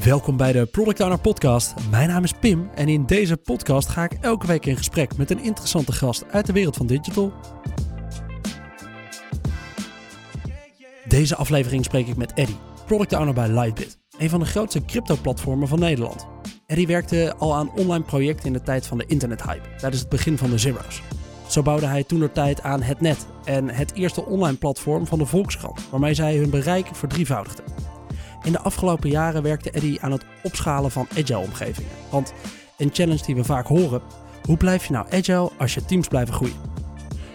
Welkom bij de Product Owner Podcast. Mijn naam is Pim en in deze podcast ga ik elke week in gesprek met een interessante gast uit de wereld van digital. Deze aflevering spreek ik met Eddie, Product Owner bij Lightbit, een van de grootste crypto-platformen van Nederland. Eddie werkte al aan online projecten in de tijd van de internethype, tijdens het begin van de zeros. Zo bouwde hij toen de tijd aan het net en het eerste online platform van de Volkskrant, waarmee zij hun bereik verdrievoudigden. In de afgelopen jaren werkte Eddie aan het opschalen van agile omgevingen. Want een challenge die we vaak horen, hoe blijf je nou agile als je teams blijven groeien?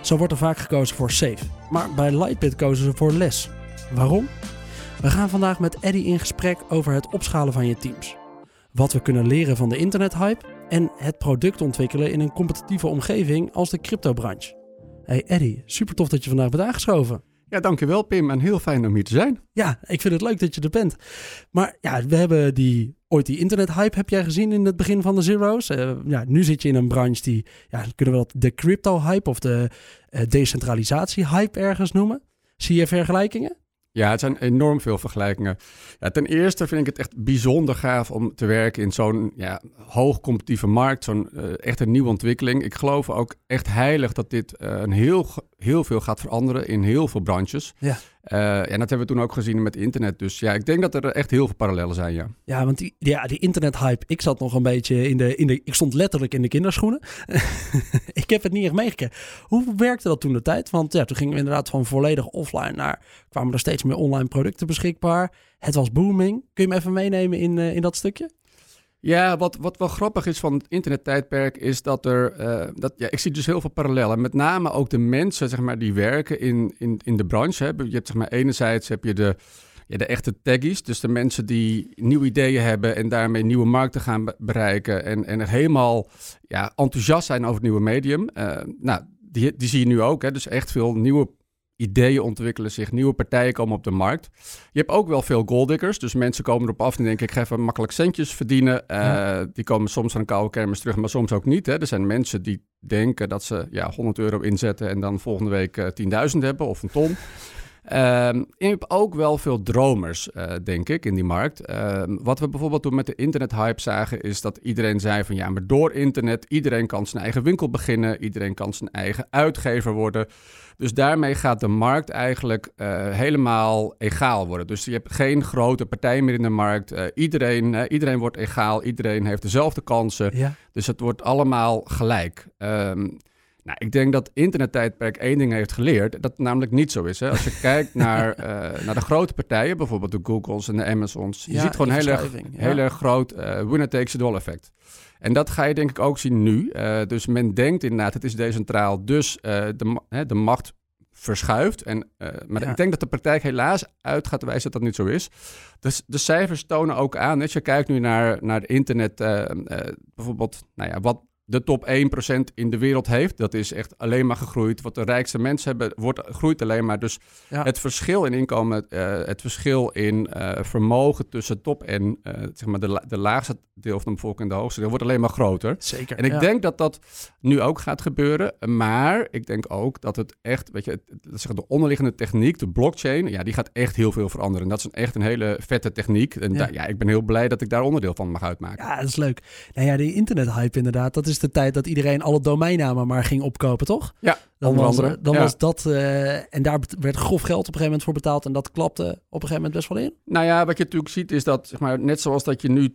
Zo wordt er vaak gekozen voor safe, maar bij Lightbit kozen ze voor less. Waarom? We gaan vandaag met Eddie in gesprek over het opschalen van je teams. Wat we kunnen leren van de internethype en het product ontwikkelen in een competitieve omgeving als de cryptobranche. Hey Eddie, super tof dat je vandaag bent aangeschoven. Ja, dankjewel Pim en heel fijn om hier te zijn. Ja, ik vind het leuk dat je er bent. Maar ja, we hebben die, ooit die internethype heb jij gezien in het begin van de zero's. Uh, ja, nu zit je in een branche die, ja, kunnen we dat de crypto-hype of de uh, decentralisatie-hype ergens noemen. Zie je vergelijkingen? Ja, het zijn enorm veel vergelijkingen. Ja, ten eerste vind ik het echt bijzonder gaaf om te werken in zo'n ja, hoogcompetitieve markt, zo'n uh, echt een nieuwe ontwikkeling. Ik geloof ook echt heilig dat dit uh, een heel, heel veel gaat veranderen in heel veel branches. Ja. Uh, en dat hebben we toen ook gezien met internet. Dus ja, ik denk dat er echt heel veel parallellen zijn, ja. Ja, want die, ja, die internethype, ik zat nog een beetje in de, in de... Ik stond letterlijk in de kinderschoenen. ik heb het niet echt meegekregen. Hoe werkte dat toen de tijd? Want ja, toen gingen we inderdaad van volledig offline naar... kwamen er steeds meer online producten beschikbaar. Het was booming. Kun je me even meenemen in, uh, in dat stukje? Ja, wat, wat wel grappig is van het internettijdperk is dat er, uh, dat, ja, ik zie dus heel veel parallellen. Met name ook de mensen, zeg maar, die werken in, in, in de branche. Hè. Je hebt, zeg maar, enerzijds heb je de, ja, de echte taggies, dus de mensen die nieuwe ideeën hebben en daarmee nieuwe markten gaan bereiken en, en helemaal ja, enthousiast zijn over het nieuwe medium. Uh, nou, die, die zie je nu ook, hè. dus echt veel nieuwe ideeën ontwikkelen zich, nieuwe partijen komen op de markt. Je hebt ook wel veel golddiggers, dus mensen komen erop af en denken ik ga even makkelijk centjes verdienen. Uh, die komen soms aan een koude kermis terug, maar soms ook niet. Hè. Er zijn mensen die denken dat ze ja, 100 euro inzetten en dan volgende week uh, 10.000 hebben of een ton. Um, je hebt ook wel veel dromers, uh, denk ik, in die markt. Uh, wat we bijvoorbeeld toen met de internethype zagen, is dat iedereen zei van ja, maar door internet, iedereen kan zijn eigen winkel beginnen, iedereen kan zijn eigen uitgever worden. Dus daarmee gaat de markt eigenlijk uh, helemaal egaal worden. Dus je hebt geen grote partij meer in de markt. iedereen, iedereen wordt egaal, iedereen heeft dezelfde kansen. Ja. Dus het wordt allemaal gelijk. Um, nou, ik denk dat internettijdperk één ding heeft geleerd, dat het namelijk niet zo is. Hè? Als je kijkt naar, uh, naar de grote partijen, bijvoorbeeld de Googles en de Amazons, je ja, ziet gewoon heel erg, ja. heel erg groot uh, winner takes it all effect. En dat ga je denk ik ook zien nu. Uh, dus men denkt inderdaad, het is decentraal, dus de, de macht verschuift. En, maar ja. ik denk dat de praktijk helaas uit gaat wijzen dat dat niet zo is. Dus de cijfers tonen ook aan, als je kijkt nu naar, naar het internet, bijvoorbeeld, nou ja, wat de top 1% in de wereld heeft. Dat is echt alleen maar gegroeid. Wat de rijkste mensen hebben, wordt, groeit alleen maar. Dus ja. het verschil in inkomen, uh, het verschil in uh, vermogen tussen top en uh, zeg maar de, de laagste deel van de bevolking en de hoogste deel, wordt alleen maar groter. Zeker. En ik ja. denk dat dat nu ook gaat gebeuren. Maar ik denk ook dat het echt, weet je, het, zeg, de onderliggende techniek, de blockchain, ja, die gaat echt heel veel veranderen. En dat is een, echt een hele vette techniek. En ja. Ja, ik ben heel blij dat ik daar onderdeel van mag uitmaken. Ja, dat is leuk. Nou ja, die internethype inderdaad, dat is de tijd dat iedereen alle domeinnamen maar ging opkopen, toch? Ja, dan onder was. Dan ja. was dat, uh, en daar werd grof geld op een gegeven moment voor betaald en dat klapte op een gegeven moment best wel in. Nou ja, wat je natuurlijk ziet is dat, zeg maar, net zoals dat je nu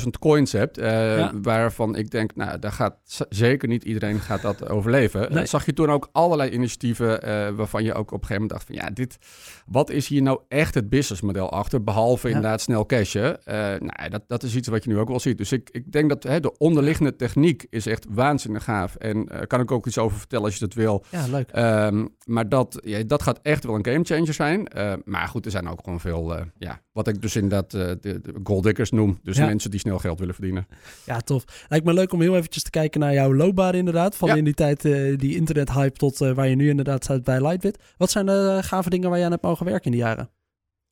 20.000 coins hebt, uh, ja. waarvan ik denk, nou, daar gaat zeker niet iedereen gaat dat overleven. Nee. Uh, zag je toen ook allerlei initiatieven uh, waarvan je ook op een gegeven moment dacht van, ja, dit, wat is hier nou echt het businessmodel achter, behalve ja. inderdaad snel cashen? Nou, dat, dat is iets wat je nu ook wel ziet. Dus ik, ik denk dat hè, de onderliggende techniek is echt waanzinnig gaaf en kan ik ook iets over vertellen als je dat wil. Ja, leuk. Um, maar dat, ja, dat gaat echt wel een gamechanger zijn. Uh, maar goed, er zijn ook gewoon veel, uh, ja, wat ik dus inderdaad uh, de, de golddiggers noem. Dus ja. mensen die snel geld willen verdienen. Ja, tof. Lijkt me leuk om heel eventjes te kijken naar jouw loopbaan inderdaad. Van ja. in die tijd, uh, die internethype tot waar je nu inderdaad staat bij Lightbit. Wat zijn de gave dingen waar je aan hebt mogen werken in die jaren?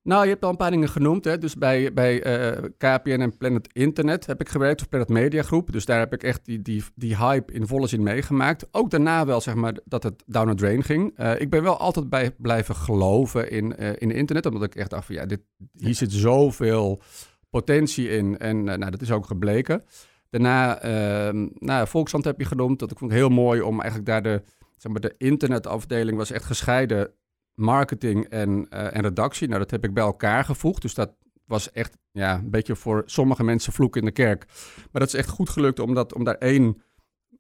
Nou, je hebt al een paar dingen genoemd. Hè? Dus bij, bij uh, KPN en Planet Internet heb ik gewerkt, of Planet Media Groep. Dus daar heb ik echt die, die, die hype in volle zin meegemaakt. Ook daarna wel, zeg maar, dat het down the drain ging. Uh, ik ben wel altijd bij blijven geloven in, uh, in internet, omdat ik echt dacht van, ja, dit, hier zit zoveel potentie in. En nou, dat is ook gebleken. Daarna, uh, nou, Volksland heb je genoemd. Dat ik vond heel mooi om eigenlijk daar de, zeg maar, de internetafdeling was echt gescheiden marketing en, en redactie. Nou, dat heb ik bij elkaar gevoegd. Dus dat was echt ja, een beetje voor sommige mensen vloek in de kerk. Maar dat is echt goed gelukt om, dat, om daar één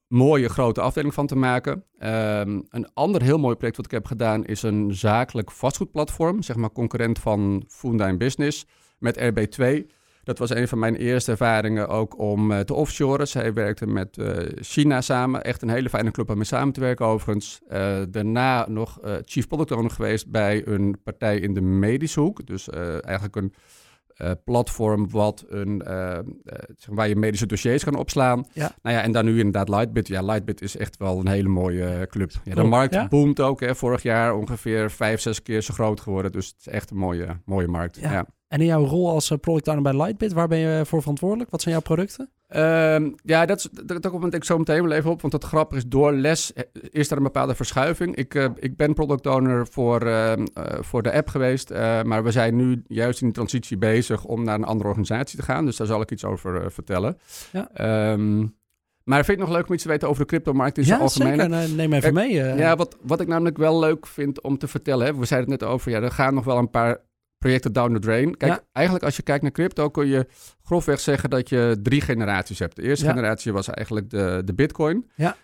mooie grote afdeling van te maken. Ehm, een ander heel mooi project wat ik heb gedaan is een zakelijk vastgoedplatform, zeg maar concurrent van Fundine Business met RB2. Dat was een van mijn eerste ervaringen ook om uh, te offshoren. Zij werkte met uh, China samen. Echt een hele fijne club om mee samen te werken overigens. Uh, daarna nog chief product owner geweest bij een partij in de medische hoek. Dus eigenlijk een uh, platform wat een, uh, waar je medische dossiers kan opslaan. Ja. Nou ja, en dan nu inderdaad Lightbit. Ja, Lightbit is echt wel een hele mooie club. Ja, de markt ja? boomt ook. Hè. Vorig jaar ongeveer vijf, zes keer zo groot geworden. Dus het is echt een mooie, mooie markt. Ja. En in jouw rol als product owner bij Lightbit, waar ben je voor verantwoordelijk? Wat zijn jouw producten? Um, ja, dat, dat, dat komt ik zo meteen wel even op. Want het grappige is, door les is er een bepaalde verschuiving. Ik, uh, ik ben product owner voor, uh, uh, voor de app geweest. maar we zijn nu juist in de transitie bezig om naar een andere organisatie te gaan. Dus daar zal ik iets over vertellen. Ja. Um, maar vind het nog leuk om iets te weten over de cryptomarkt in zijn ja, algemeen? Zeker. Neem even mee. Ja, wat, wat ik namelijk wel leuk vind om te vertellen. Hè, we zeiden het net over, ja, er gaan nog wel een paar projecten down the drain. Kijk, eigenlijk als je kijkt naar crypto kun je grofweg zeggen dat je drie generaties hebt. De eerste generatie was eigenlijk de, de bitcoin. Ja.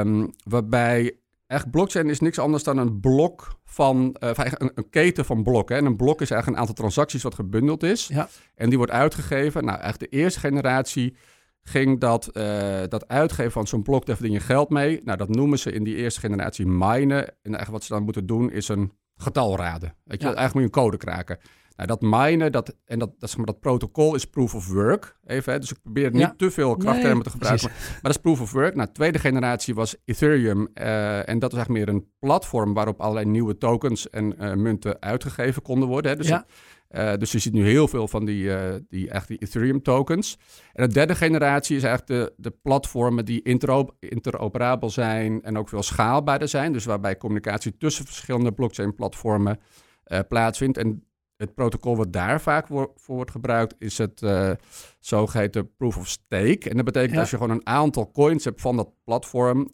Um, waarbij echt blockchain is niks anders dan een blok van, uh, een, een, keten van blokken. En een blok is eigenlijk een aantal transacties wat gebundeld is. Ja. En die wordt uitgegeven. Nou, eigenlijk de eerste generatie ging dat, uh, dat uitgeven van zo'n blok, daar verdien je geld mee. Nou, dat noemen ze in die eerste generatie minen. En eigenlijk wat ze dan moeten doen is een getal raden. Weet je, eigenlijk moet je een code kraken. Nou, dat minen, dat, en dat, dat, zeg maar, dat protocol is proof of work. Even, hè? Dus ik probeer niet te veel krachttermen te gebruiken. Maar, maar, dat is proof of work. Nou, tweede generatie was Ethereum. Uh, en dat is eigenlijk meer een platform waarop allerlei nieuwe tokens en uh, munten uitgegeven konden worden. Hè? Dus ja. Uh, dus je ziet nu heel veel van die, uh, die, echt die Ethereum tokens. En de derde generatie is eigenlijk de, de platformen die interop interoperabel zijn en ook veel schaalbaarder zijn. Dus waarbij communicatie tussen verschillende blockchain platformen uh, plaatsvindt. En het protocol wat daar vaak voor, voor wordt gebruikt is het zogeheten proof of stake. En dat betekent ja. als je gewoon een aantal coins hebt van dat platform,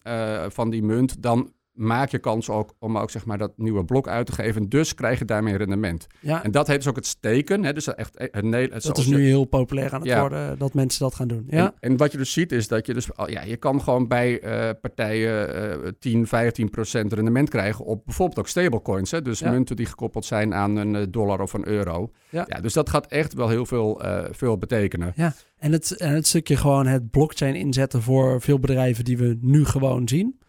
van die munt, dan maak je kans ook om ook zeg maar dat nieuwe blok uit te geven. Dus krijg je daarmee rendement. Ja. En dat heet dus ook het steken. Hè? Dus echt, het, het, dat is nu heel populair aan het worden, dat mensen dat gaan doen. Ja. En, en, wat je dus ziet is dat je dus, ja, je kan gewoon bij uh, partijen uh, 10, 15 procent rendement krijgen op bijvoorbeeld ook stablecoins. Hè? Dus munten die gekoppeld zijn aan een eh, dollar of een euro. Ja. dus dat gaat echt wel heel veel, uh, veel betekenen. Ja, en het, en het stukje gewoon het blockchain inzetten voor veel bedrijven die we nu gewoon zien.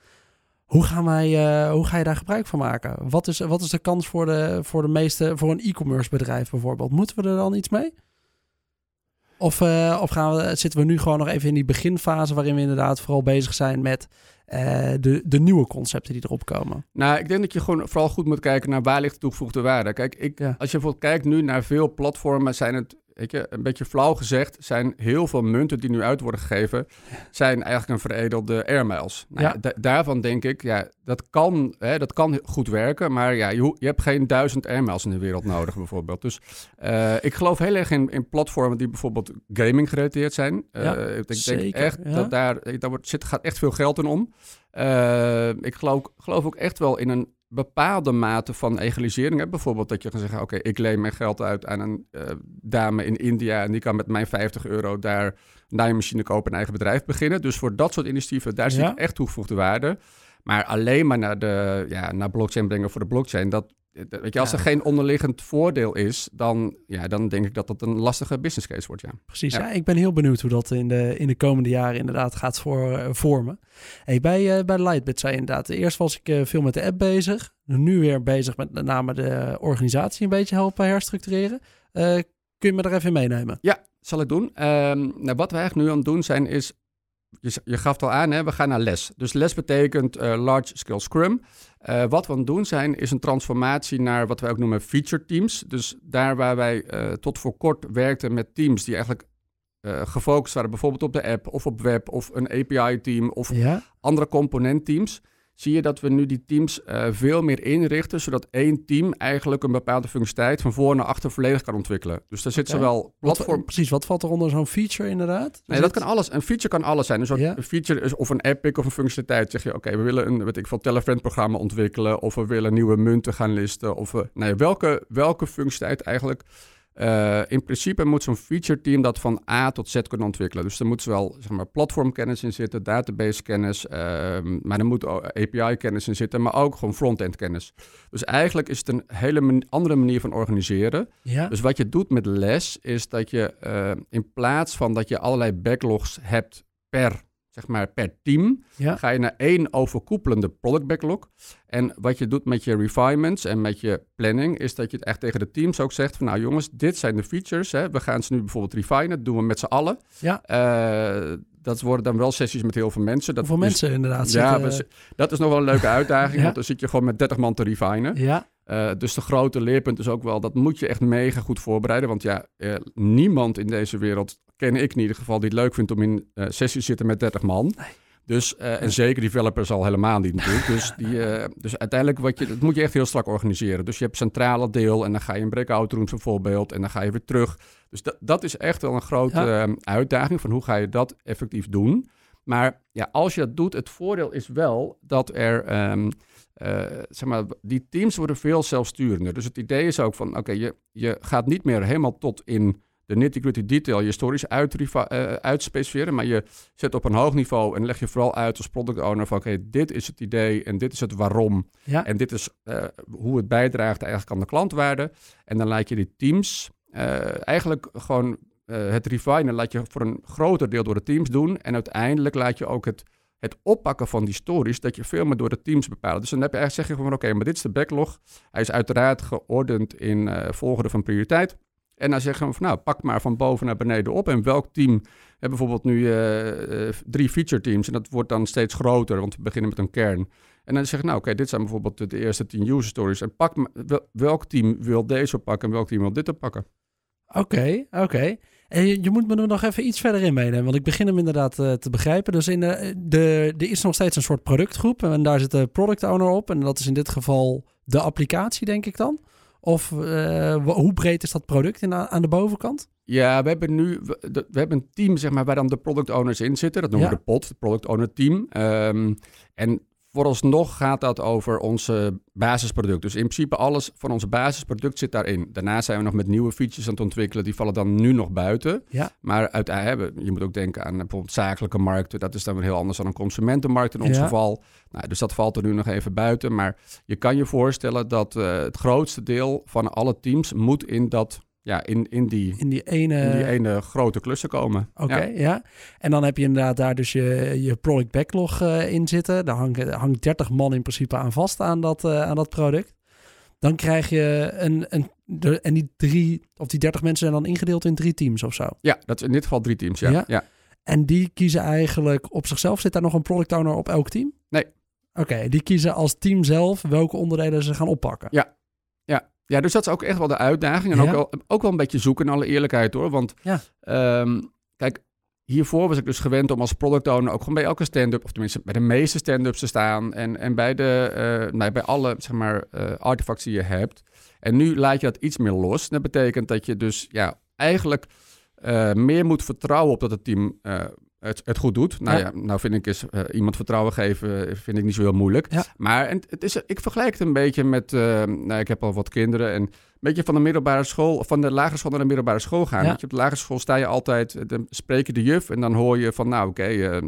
Hoe, gaan wij, uh, hoe ga je daar gebruik van maken? Wat is, wat is de kans voor de, voor de meeste, voor een e-commerce bedrijf bijvoorbeeld? Moeten we er dan iets mee? Of, uh, of gaan we, zitten we nu gewoon nog even in die beginfase waarin we inderdaad vooral bezig zijn met uh, de, de nieuwe concepten die erop komen? Nou, ik denk dat je gewoon vooral goed moet kijken naar waar ligt de toegevoegde waarde. Kijk, ik, ja. als je bijvoorbeeld kijkt nu naar veel platformen, zijn het weet je, een beetje flauw gezegd, zijn heel veel munten die nu uit worden gegeven, zijn eigenlijk een veredelde airmiles. Nou, ja. daarvan denk ik, ja, dat kan, hè, dat kan goed werken, maar ja, je, je hebt geen duizend airmiles in de wereld nodig bijvoorbeeld. Dus uh, ik geloof heel erg in, in platformen die bijvoorbeeld gaming gerelateerd zijn. Uh, ja, ik denk zeker, echt ja. dat daar, daar wordt, zit, gaat echt veel geld in om. Uh, ik geloof, geloof ook echt wel in een bepaalde mate van egalisering hebt. Bijvoorbeeld dat je kan zeggen, oké, ik leen mijn geld uit aan een uh, dame in India... en die kan met mijn 50 euro daar een naaimachine kopen en eigen bedrijf beginnen. Dus voor dat soort initiatieven, daar zit echt toegevoegde waarde. Maar alleen maar naar, de, ja, naar blockchain brengen voor de blockchain, dat, Weet je, als er geen onderliggend voordeel is, dan, ja, dan denk ik dat dat een lastige business case wordt. Ja. Precies, ja. ik ben heel benieuwd hoe dat in de, in de komende jaren inderdaad gaat voor, uh, vormen. Hey, bij, uh, bij Lightbit zei je inderdaad, eerst was ik uh, veel met de app bezig. Nu weer bezig met met name de organisatie een beetje helpen herstructureren. kun je me er even meenemen? Ja, zal ik doen. Um, nou, wat we eigenlijk nu aan het doen zijn, is je, je gaf het al aan, hè, we gaan naar les. Dus les betekent uh, large scale scrum. Uh, wat we aan het doen zijn, is een transformatie naar wat wij ook noemen feature teams. Dus daar waar wij uh, tot voor kort werkten met teams die eigenlijk gefocust waren, bijvoorbeeld op de app of op web of een API-team of ja? andere componentteams, zie je dat we nu die teams uh, veel meer inrichten, zodat één team eigenlijk een bepaalde functionaliteit van voor naar achter volledig kan ontwikkelen. Dus daar zit okay. zowel platform... Wat, precies, wat valt er onder zo'n feature inderdaad? Nee, dat kan alles. Een feature kan alles zijn. Een een feature is of een epic of een functionaliteit. Zeg je, oké, we willen een, weet ik veel, telefriend programma ontwikkelen, of we willen nieuwe munten gaan listen, of we, nee, welke, welke functionaliteit eigenlijk uh, in principe moet zo'n feature team dat van A tot Z kunnen ontwikkelen. Dus er moet zowel zeg maar, platformkennis in zitten, database kennis, uh, maar er moet API kennis in zitten, maar ook gewoon front-end kennis. Dus eigenlijk is het een hele andere manier van organiseren. Ja. Dus wat je doet met les is dat je uh, in plaats van dat je allerlei backlogs hebt per zeg maar per team, ga je naar één overkoepelende product backlog. En wat je doet met je refinements en met je planning, is dat je het echt tegen de teams ook zegt van nou jongens, dit zijn de features. Hè. We gaan ze nu bijvoorbeeld refinen, dat doen we met z'n allen. Ja. Uh, dat worden dan wel sessies met heel veel mensen. Dat Hoeveel mensen inderdaad Ja, dat is nog wel een leuke uitdaging, want dan zit je gewoon met 30 man te refinen. Ja. Uh, dus de grote leerpunt is ook wel, dat moet je echt mega goed voorbereiden. Want ja, uh, niemand in deze wereld ken ik in ieder geval die het leuk vindt om in uh, sessies te zitten met 30 man. Dus, uh, en zeker developers al helemaal niet natuurlijk. Dus, die, uh, dus uiteindelijk wat je, dat moet je echt heel strak organiseren. Dus je hebt centrale deel en dan ga je in breakout rooms bijvoorbeeld en dan ga je weer terug. Dus dat, dat is echt wel een grote ja. uh, uitdaging van hoe ga je dat effectief doen. Maar ja, als je dat doet, het voordeel is wel dat er, um, zeg maar, die teams worden veel zelfsturender. Dus het idee is ook van, oké, okay, je, je gaat niet meer helemaal tot in de nitty-gritty detail je stories uit, uh, uitspecifieren, maar je zet op een hoog niveau en leg je vooral uit als product owner van oké, dit is het idee en dit is het waarom ja. en dit is uh, hoe het bijdraagt eigenlijk aan de klantwaarde. En dan laat je die teams uh, eigenlijk gewoon het refinen laat je voor een groter deel door de teams doen en uiteindelijk laat je ook het het oppakken van die stories, dat je veel meer door de teams bepaalt. Dus dan heb je eigenlijk zeg je van oké, maar dit is de backlog. Hij is uiteraard geordend in uh, volgorde van prioriteit. En dan zeggen we van nou, pak maar van boven naar beneden op. En welk team, hebben bijvoorbeeld nu uh, uh, drie feature teams. En dat wordt dan steeds groter, want we beginnen met een kern. En dan zeg je nou oké, dit zijn bijvoorbeeld de eerste tien user stories. En pak welk team wil deze oppakken en welk team wil dit oppakken. Oké, oké. En je, moet me er nog even iets verder in meenemen, want ik begin hem inderdaad uh, te begrijpen. Dus in de, de, er is nog steeds een soort productgroep en daar zit de product owner op. En dat is in dit geval de applicatie, denk ik dan. Of uh, hoe breed is dat product in, aan de bovenkant? Ja, we hebben nu we, we, hebben een team zeg maar, waar dan de product owners in zitten. Dat noemen we de POT, het Product Owner Team. Um, en vooralsnog gaat dat over onze basisproduct. Dus in principe alles van onze basisproduct zit daarin. Daarna zijn we nog met nieuwe features aan het ontwikkelen. Die vallen dan nu nog buiten. Ja. Maar uiteindelijk, je moet ook denken aan bijvoorbeeld zakelijke markten. Dat is dan weer heel anders dan een consumentenmarkt in ons geval. Nou, dus dat valt er nu nog even buiten. Maar je kan je voorstellen dat uh, het grootste deel van alle teams moet in dat ja, in, in, die, in, die ene... in die ene grote klussen komen. Oké, okay, ja. ja. En dan heb je inderdaad daar dus je, je product backlog uh, in zitten. Daar hangt, hangt 30 man in principe aan vast aan dat, uh, aan dat product. Dan krijg je een, een de, en die drie of die 30 mensen zijn dan ingedeeld in drie teams of zo. Ja, dat is in dit geval drie teams, ja. ja? ja. En die kiezen eigenlijk op zichzelf. Zit daar nog een product owner op elk team? Nee. Oké, die kiezen als team zelf welke onderdelen ze gaan oppakken. Ja, ja. Dus dat is ook echt wel de uitdaging. En ook, wel, ook wel een beetje zoeken, in alle eerlijkheid hoor. Want ja. um, kijk, hiervoor was ik dus gewend om als product owner ook gewoon bij elke stand-up, of tenminste bij de meeste stand-ups te staan. En, en bij, de, uh, nou, bij alle zeg maar, uh, artefacts die je hebt. En nu laat je dat iets meer los. Dat betekent dat je dus ja, eigenlijk uh, meer moet vertrouwen op dat het team het, het goed doet. Nou ja, nou vind ik is uh, iemand vertrouwen geven eh, vind ik niet zo heel moeilijk. Ja. Maar en, het is, ik vergelijk het een beetje met, uh, nou ik heb al wat kinderen en een beetje van de middelbare school, van de lagere school naar de middelbare school gaan. Ja. je, op de lagere school sta je altijd, dan spreek je de juf en dan hoor je van, nou oké, okay, uh,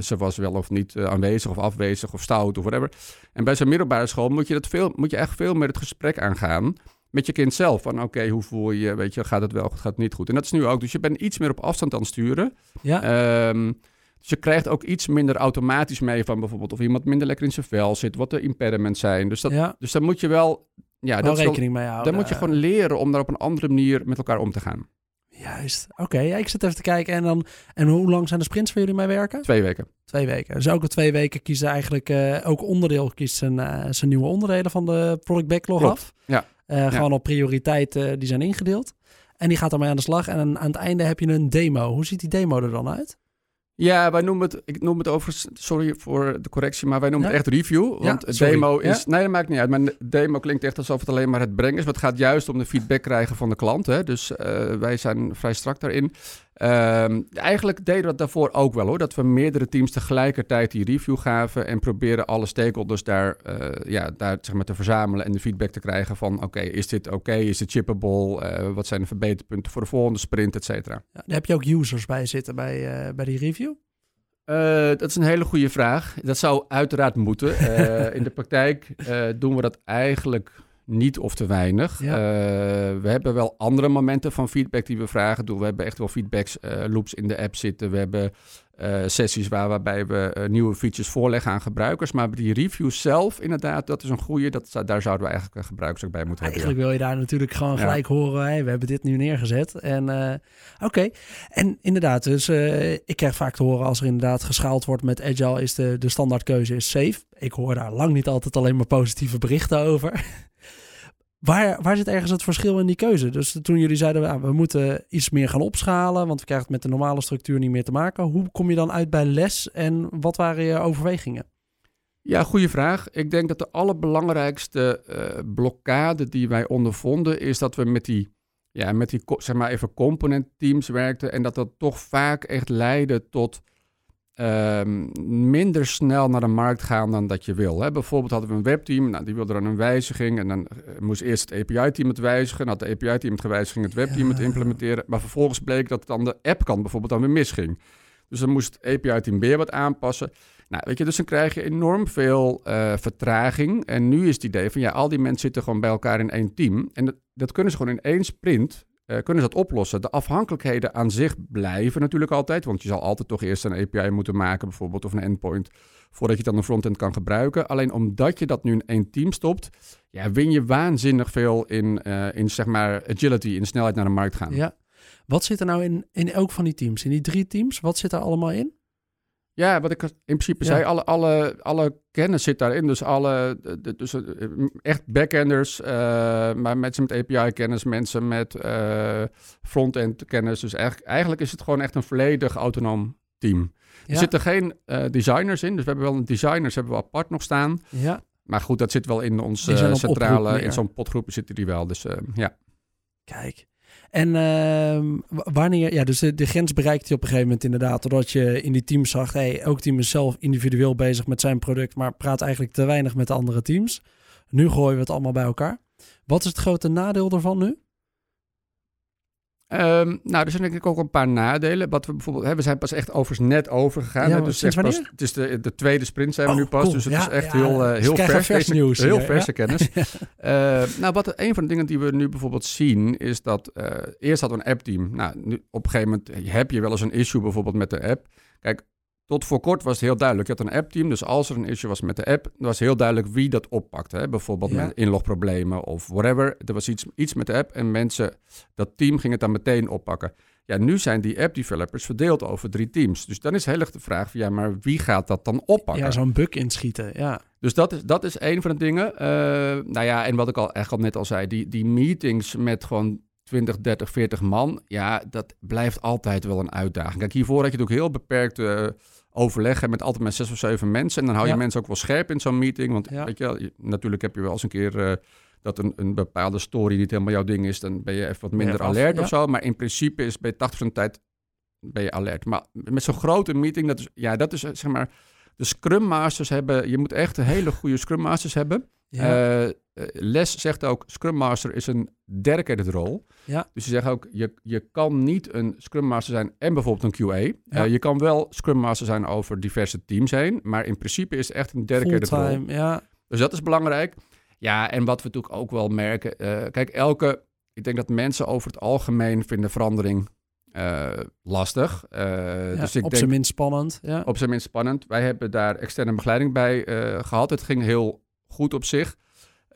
ze was wel of niet aanwezig of afwezig of stout of whatever. En bij zo'n middelbare school moet je, dat veel, moet je echt veel meer het gesprek aangaan met je kind zelf. Van oké, hoe voel je, weet je, gaat het wel, gaat het niet goed? En dat is nu ook. Dus je bent iets meer op afstand aan het sturen. Ja. Um, dus je krijgt ook iets minder automatisch mee van bijvoorbeeld of iemand minder lekker in zijn vel zit, wat de impediments zijn. Dus, dat, ja. dus dan moet je wel, ja, wel rekening mee houden. Dan moet je gewoon leren om daar op een andere manier met elkaar om te gaan. Juist. Oké, ja, ik zit even te kijken. En, dan, en hoe lang zijn de sprints waar jullie mee werken? Twee weken. Twee weken. Dus elke twee weken kiezen eigenlijk uh, ook onderdeel kiest zijn, uh, zijn nieuwe onderdelen van de product backlog Klopt. af. Ja. Uh, gewoon op prioriteit die zijn ingedeeld. En die gaat ermee aan de slag. En aan het einde heb je een demo. Hoe ziet die demo er dan uit? Ja, wij noemen het, ik noem het over, sorry voor de correctie, maar wij noemen het echt review. Want ja, demo is, nee dat maakt niet uit, maar demo klinkt echt alsof het alleen maar het brengen is. Maar het gaat juist om de feedback krijgen van de klant. Hè? Dus uh, wij zijn vrij strak daarin. Um, eigenlijk deden we dat daarvoor ook wel hoor. Dat we meerdere teams tegelijkertijd die review gaven en proberen alle stakeholders daar, uh, ja, daar zeg maar, te verzamelen en de feedback te krijgen van oké, is dit oké, is dit chippable, uh, wat zijn de verbeterpunten voor de volgende sprint, et cetera. Ja, daar heb je ook users bij zitten bij, uh, bij die review? dat is een hele goede vraag. Dat zou uiteraard moeten. in de praktijk doen we dat eigenlijk niet of te weinig. Ja. Uh, we hebben wel andere momenten van feedback die we vragen doen. We hebben echt wel feedbacks uh, loops in de app zitten. We hebben uh, sessies waar, waarbij we nieuwe features voorleggen aan gebruikers. Maar die reviews zelf, inderdaad, dat is een goede. Dat, daar zouden we eigenlijk gebruikers ook bij moeten hebben. Eigenlijk wil je daar natuurlijk gewoon gelijk horen. Hey, we hebben dit nu neergezet. En oké. Okay. En inderdaad, dus ik krijg vaak te horen als er inderdaad geschaald wordt met Agile, is de, de standaardkeuze is safe. Ik hoor daar lang niet altijd alleen maar positieve berichten over. Waar, waar zit ergens het verschil in die keuze? Dus toen jullie zeiden, ah, we moeten iets meer gaan opschalen, want we krijgen het met de normale structuur niet meer te maken. Hoe kom je dan uit bij les en wat waren je overwegingen? Ja, goede vraag. Ik denk dat de allerbelangrijkste uh, blokkade die wij ondervonden is dat we met die, ja, met die zeg maar even component teams werkten en dat dat toch vaak echt leidde tot Ehm, minder snel naar de markt gaan dan dat je wil. Hè. Bijvoorbeeld hadden we een webteam, nou, die wilde dan een wijziging en dan eh, moest eerst het API-team het wijzigen. Dan had de API-team het gewijzigd, ging het webteam het implementeren. Maar vervolgens bleek dat het dan de app-kant bijvoorbeeld dan weer misging. Dus dan moest het API-team weer wat aanpassen. Nou, weet je, dus dan krijg je enorm veel uh, vertraging. En nu is het idee van ja, al die mensen zitten gewoon bij elkaar in één team. En dat, dat kunnen ze gewoon in één sprint uh, kunnen ze dat oplossen. De afhankelijkheden aan zich blijven natuurlijk altijd, want je zal altijd toch eerst een API moeten maken, bijvoorbeeld, of een endpoint, voordat je dan een frontend kan gebruiken. Alleen omdat je dat nu in één team stopt, ja, win je waanzinnig veel in, uh, in zeg maar agility, in snelheid naar de markt gaan. Ja. Wat zit er nou in, in elk van die teams? In die drie teams, wat zit er allemaal in? Ja, wat ik in principe zei, alle, alle, alle kennis zit daarin. Dus alle, dus eh, echt backenders, uh, maar mensen met API-kennis, mensen met uh, front-end kennis. Dus eigenlijk, eigenlijk is het gewoon echt een volledig autonoom team. Er zitten geen uh, designers in, dus we hebben wel een designers hebben we apart nog staan. Ja. Maar goed, dat zit wel in onze centrale, in zo'n potgroep zitten die wel. Dus ja. Kijk. En uh, wanneer, ja, dus de, grens bereikt je op een gegeven moment inderdaad, doordat je in die teams zag, hey, elk team is zelf individueel bezig met zijn product, maar praat eigenlijk te weinig met de andere teams. Nu gooien we het allemaal bij elkaar. Wat is het grote nadeel daarvan nu? Um, nou, er zijn denk ik ook een paar nadelen. Wat we bijvoorbeeld, we zijn pas echt overigens net overgegaan. Ja, dus sinds pas, het is de, de tweede sprint zijn we nu oh, pas, dus het is echt heel, uh, heel vers, vers nieuws. Heel verse kennis. uh, nou, wat een van de dingen die we nu bijvoorbeeld zien, is dat uh, eerst hadden we een app-team. Nou, nu, op een gegeven moment heb je wel eens een issue bijvoorbeeld met de app. Kijk, tot voor kort was het heel duidelijk. Je had een app-team, dus als er een issue was met de app, was heel duidelijk wie dat oppakte. Hè? Bijvoorbeeld met inlogproblemen of whatever. Er was iets, iets met de app en mensen, dat team ging het dan meteen oppakken. Ja, nu zijn die app-developers verdeeld over drie teams. Dus dan is heel erg de vraag van, ja, maar wie gaat dat dan oppakken? Ja, zo'n bug inschieten, ja. Dus dat is, dat is een van de dingen. Uh, nou ja, en wat ik al echt al net al zei, die, die meetings met gewoon 20, 30, 40 man, ja, dat blijft altijd wel een uitdaging. Kijk, hiervoor had je ook heel beperkt... Uh, overleggen met altijd met zes of zeven mensen. En dan hou je mensen ook wel scherp in zo'n meeting. Want weet je, natuurlijk heb je wel eens een keer uh, dat een, een bepaalde story niet helemaal jouw ding is. Dan ben je even wat minder alert of zo. Maar in principe is bij 80% van de tijd ben je alert. Maar met zo'n grote meeting, dat is, ja, dat is zeg maar... De Scrum Masters hebben... Je moet echt hele goede Scrum Masters hebben. Ja. Uh, Les zegt ook, Scrum Master is een dedicated rol. Ja. Dus ze zeggen ook, je, je kan niet een Scrum Master zijn en bijvoorbeeld een QA. Ja. Uh, je kan wel Scrum Master zijn over diverse teams heen, maar in principe is het echt een dedicated rol. Ja. Dus dat is belangrijk. Ja, en wat we natuurlijk ook wel merken, uh, kijk, elke, ik denk dat mensen over het algemeen vinden verandering uh, lastig. Uh, ja, dus ik op zijn minst spannend. Ja. Op zijn minst spannend. Wij hebben daar externe begeleiding bij uh, gehad. Het ging heel goed op zich.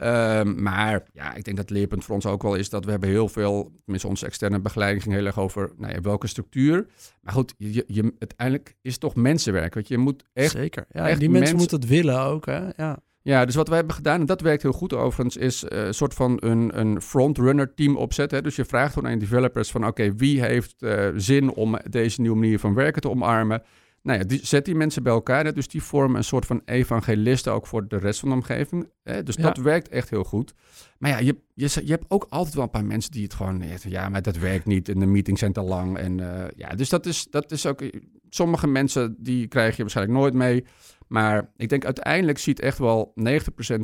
Um, maar ja, ik denk dat het leerpunt voor ons ook wel is dat we hebben heel veel, tenminste onze externe begeleiding ging heel erg over nou ja, welke structuur. Maar goed, je, je, uiteindelijk is het toch mensenwerk. Want je moet echt. Zeker. Ja, echt die mensen, moeten het willen ook. Hè? Ja. Ja, dus wat wij hebben gedaan, en dat werkt heel goed overigens, is uh, een soort van een, een frontrunner team opzetten. Dus je vraagt gewoon aan developers van oké, wie heeft uh, zin om deze nieuwe manier van werken te omarmen? Nou ja, die, zet die mensen bij elkaar. Hè? Dus die vormen een soort van evangelisten ook voor de rest van de omgeving. Hè? Dus Ja. dat werkt echt heel goed. Maar ja, je, je, je hebt ook altijd wel een paar mensen die het gewoon... Ja, maar dat werkt niet en de meetings zijn te lang. En eh, ja, dus dat is, dat is ook... Sommige mensen, die krijg je waarschijnlijk nooit mee. Maar ik denk uiteindelijk ziet echt wel 90%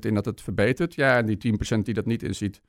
in dat het verbetert. Ja, en die 10% die dat niet inziet...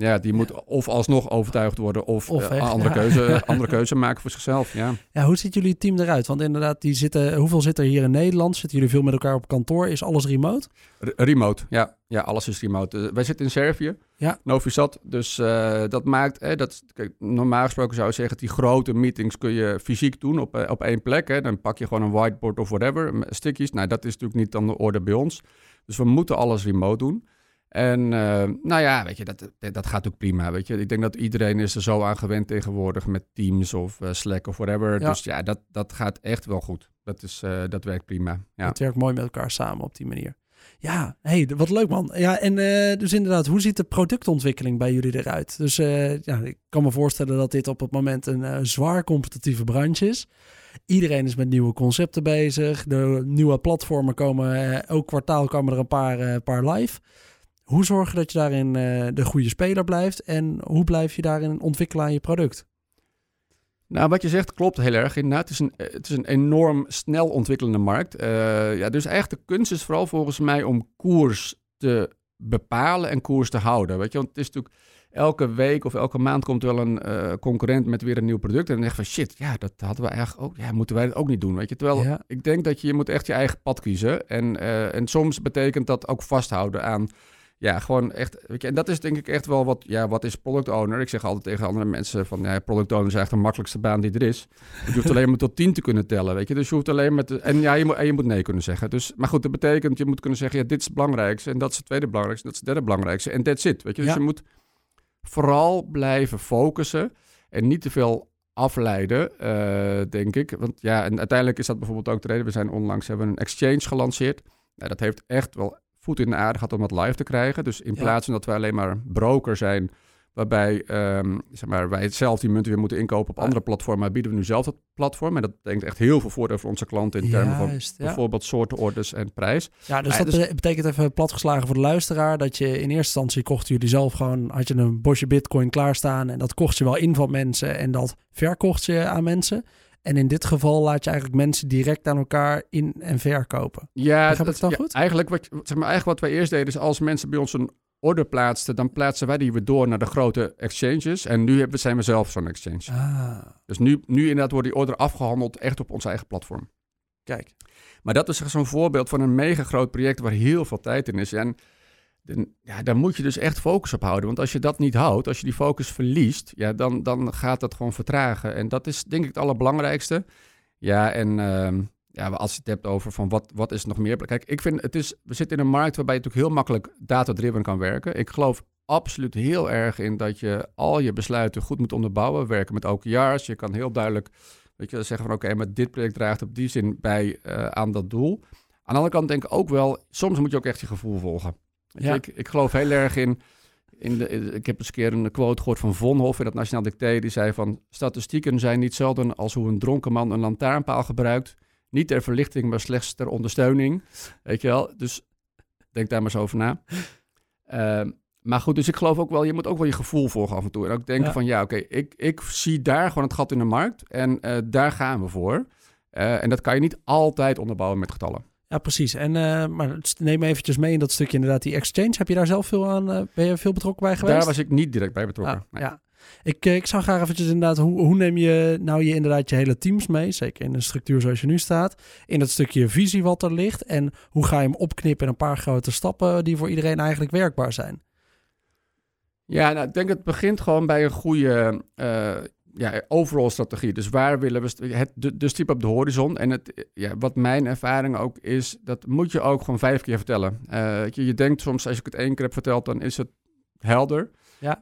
Ja, die moet of alsnog overtuigd worden of, Of eh, andere, ja. keuze, andere keuze maken voor zichzelf. Ja. Ja, hoe ziet jullie team eruit? Want inderdaad, die zitten, hoeveel zit er hier in Nederland? Zitten jullie veel met elkaar op kantoor? Is alles remote? R- remote, ja. Ja, alles is remote. Eh, wij zitten in Servië, Ja. Novi Sad. Dus eh, dat maakt, hè, dat, kijk, normaal gesproken zou je zeggen, die grote meetings kun je fysiek doen op, op één plek. Hè. Dan pak je gewoon een whiteboard of whatever, stickies. Nou, dat is natuurlijk niet aan de orde bij ons. Dus we moeten alles remote doen. En eh, nou ja, weet je, dat, dat gaat ook prima, weet je. Ik denk dat iedereen is er zo aan gewend tegenwoordig met Teams of eh, Slack of whatever. Ja. Dus ja, dat, dat gaat echt wel goed. Dat, is, eh, dat werkt prima, ja. Het werkt mooi met elkaar samen op die manier. Ja, hey, wat leuk man. Ja, en dus inderdaad, hoe ziet de productontwikkeling bij jullie eruit? Dus ja, ik kan me voorstellen dat dit op het moment een zwaar competitieve branche is. Iedereen is met nieuwe concepten bezig. De nieuwe platformen komen, elk kwartaal komen er een paar, paar live. Hoe zorg je dat je daarin eh, de goede speler blijft? En hoe blijf je daarin ontwikkelen aan je product? Nou, wat je zegt klopt heel erg. Inderdaad, het is een, het is een enorm snel ontwikkelende markt. Eh, ja, dus eigenlijk de kunst is vooral volgens mij om koers te bepalen en koers te houden. Weet je, want het is natuurlijk elke week of elke maand komt wel een eh, concurrent met weer een nieuw product. En dan denk je van shit, ja, dat hadden we eigenlijk ook. Ja, moeten wij dat ook niet doen? Weet je, terwijl Ja. ik denk dat je, je moet echt je eigen pad kiezen. En, eh, en soms betekent dat ook vasthouden aan ja, gewoon echt. Weet je, en dat is denk ik echt wel wat. Ja, wat is product owner? Ik zeg altijd tegen andere mensen: van ja, product owner is eigenlijk de makkelijkste baan die er is. Je hoeft alleen maar tot 10 te kunnen tellen. Weet je, dus je hoeft alleen maar. Te, en ja, je moet, en je moet nee kunnen zeggen. Dus, maar goed, dat betekent je moet kunnen zeggen: ja, dit is het belangrijkste. En dat is het tweede belangrijkste. Dat is het derde belangrijkste. En that's it. Weet je, dus Ja. je moet vooral blijven focussen. En niet te veel afleiden, eh, denk ik. Want ja, en uiteindelijk is dat bijvoorbeeld ook de reden. We zijn onlangs hebben een exchange gelanceerd. Nou, dat heeft echt wel voet in de aarde gehad om dat live te krijgen. Dus in Ja. plaats van dat wij alleen maar broker zijn, waarbij ehm, zeg maar, wij zelf die munten weer moeten inkopen op Ja. andere platformen, bieden we nu zelf dat platform. En dat betekent echt heel veel voordeel voor onze klanten in termen van ja. bijvoorbeeld soorten orders en prijs. Ja, dus dat dus- bete- betekent even platgeslagen voor de luisteraar dat je in eerste instantie kochten jullie zelf gewoon, had je een bosje bitcoin klaarstaan en dat kocht je wel in van mensen en dat verkocht je aan mensen. En in dit geval laat je eigenlijk mensen direct aan elkaar in- en verkopen. Ja, Begrijp dat, het dan ja, goed? Eigenlijk, wat, zeg maar, eigenlijk wat wij eerst deden is als mensen bij ons een order plaatsten, dan plaatsen wij die weer door naar de grote exchanges. En nu hebben, zijn we zelf zo'n exchange. Ah, Dus nu, nu inderdaad wordt die order afgehandeld echt op ons eigen platform. kijk. Maar dat is zo'n voorbeeld van een mega groot project waar heel veel tijd in is. En dan, ja, daar moet je dus echt focus op houden. Want als je dat niet houdt, als je die focus verliest, ja, dan, dan gaat dat gewoon vertragen. En dat is denk ik het allerbelangrijkste. Ja, en ehm, ja, als je het hebt over van wat, wat is nog meer. Kijk, ik vind het is, we zitten in een markt waarbij je natuurlijk heel makkelijk data-driven kan werken. Ik geloof absoluut heel erg in dat je al je besluiten goed moet onderbouwen. Werken met OKR's. Je kan heel duidelijk weet je, zeggen van oké, maar dit project draagt op die zin bij eh, aan dat doel. Aan de andere kant denk ik ook wel, soms moet je ook echt je gevoel volgen. Ja. ik, ik geloof heel erg in, in de, ik heb eens een keer een quote gehoord van Vonhoff in het Nationaal Dicté. Die zei van, statistieken zijn niet zelden als hoe een dronken man een lantaarnpaal gebruikt. Niet ter verlichting, maar slechts ter ondersteuning. Weet je wel, dus denk daar maar eens over na. Ehm, maar goed, dus ik geloof ook wel, je moet ook wel je gevoel volgen af en toe. En ook denken Ja. van, ja, oké, ik, ik zie daar gewoon het gat in de markt. En eh, daar gaan we voor. Eh, en dat kan je niet altijd onderbouwen met getallen. Ja, precies. En, eh, maar neem eventjes mee in dat stukje inderdaad die exchange. Heb je daar zelf veel aan, eh, ben je veel betrokken bij geweest? Daar was ik niet direct bij betrokken. Ah, Nee. Ja. Ik, eh, ik zou graag eventjes inderdaad, hoe, hoe neem je nou je inderdaad je hele teams mee, zeker in een structuur zoals je nu staat, in dat stukje visie wat er ligt en hoe ga je hem opknippen in een paar grote stappen die voor iedereen eigenlijk werkbaar zijn? Ja, nou, ik denk het begint gewoon bij een goede ja, overall strategie. Dus waar willen we het, de, de stip op de horizon? En het, ja, wat mijn ervaring ook is, dat moet je ook gewoon vijf keer vertellen. Eh, je, je denkt soms, als ik het één keer heb verteld, dan is het helder. Ja.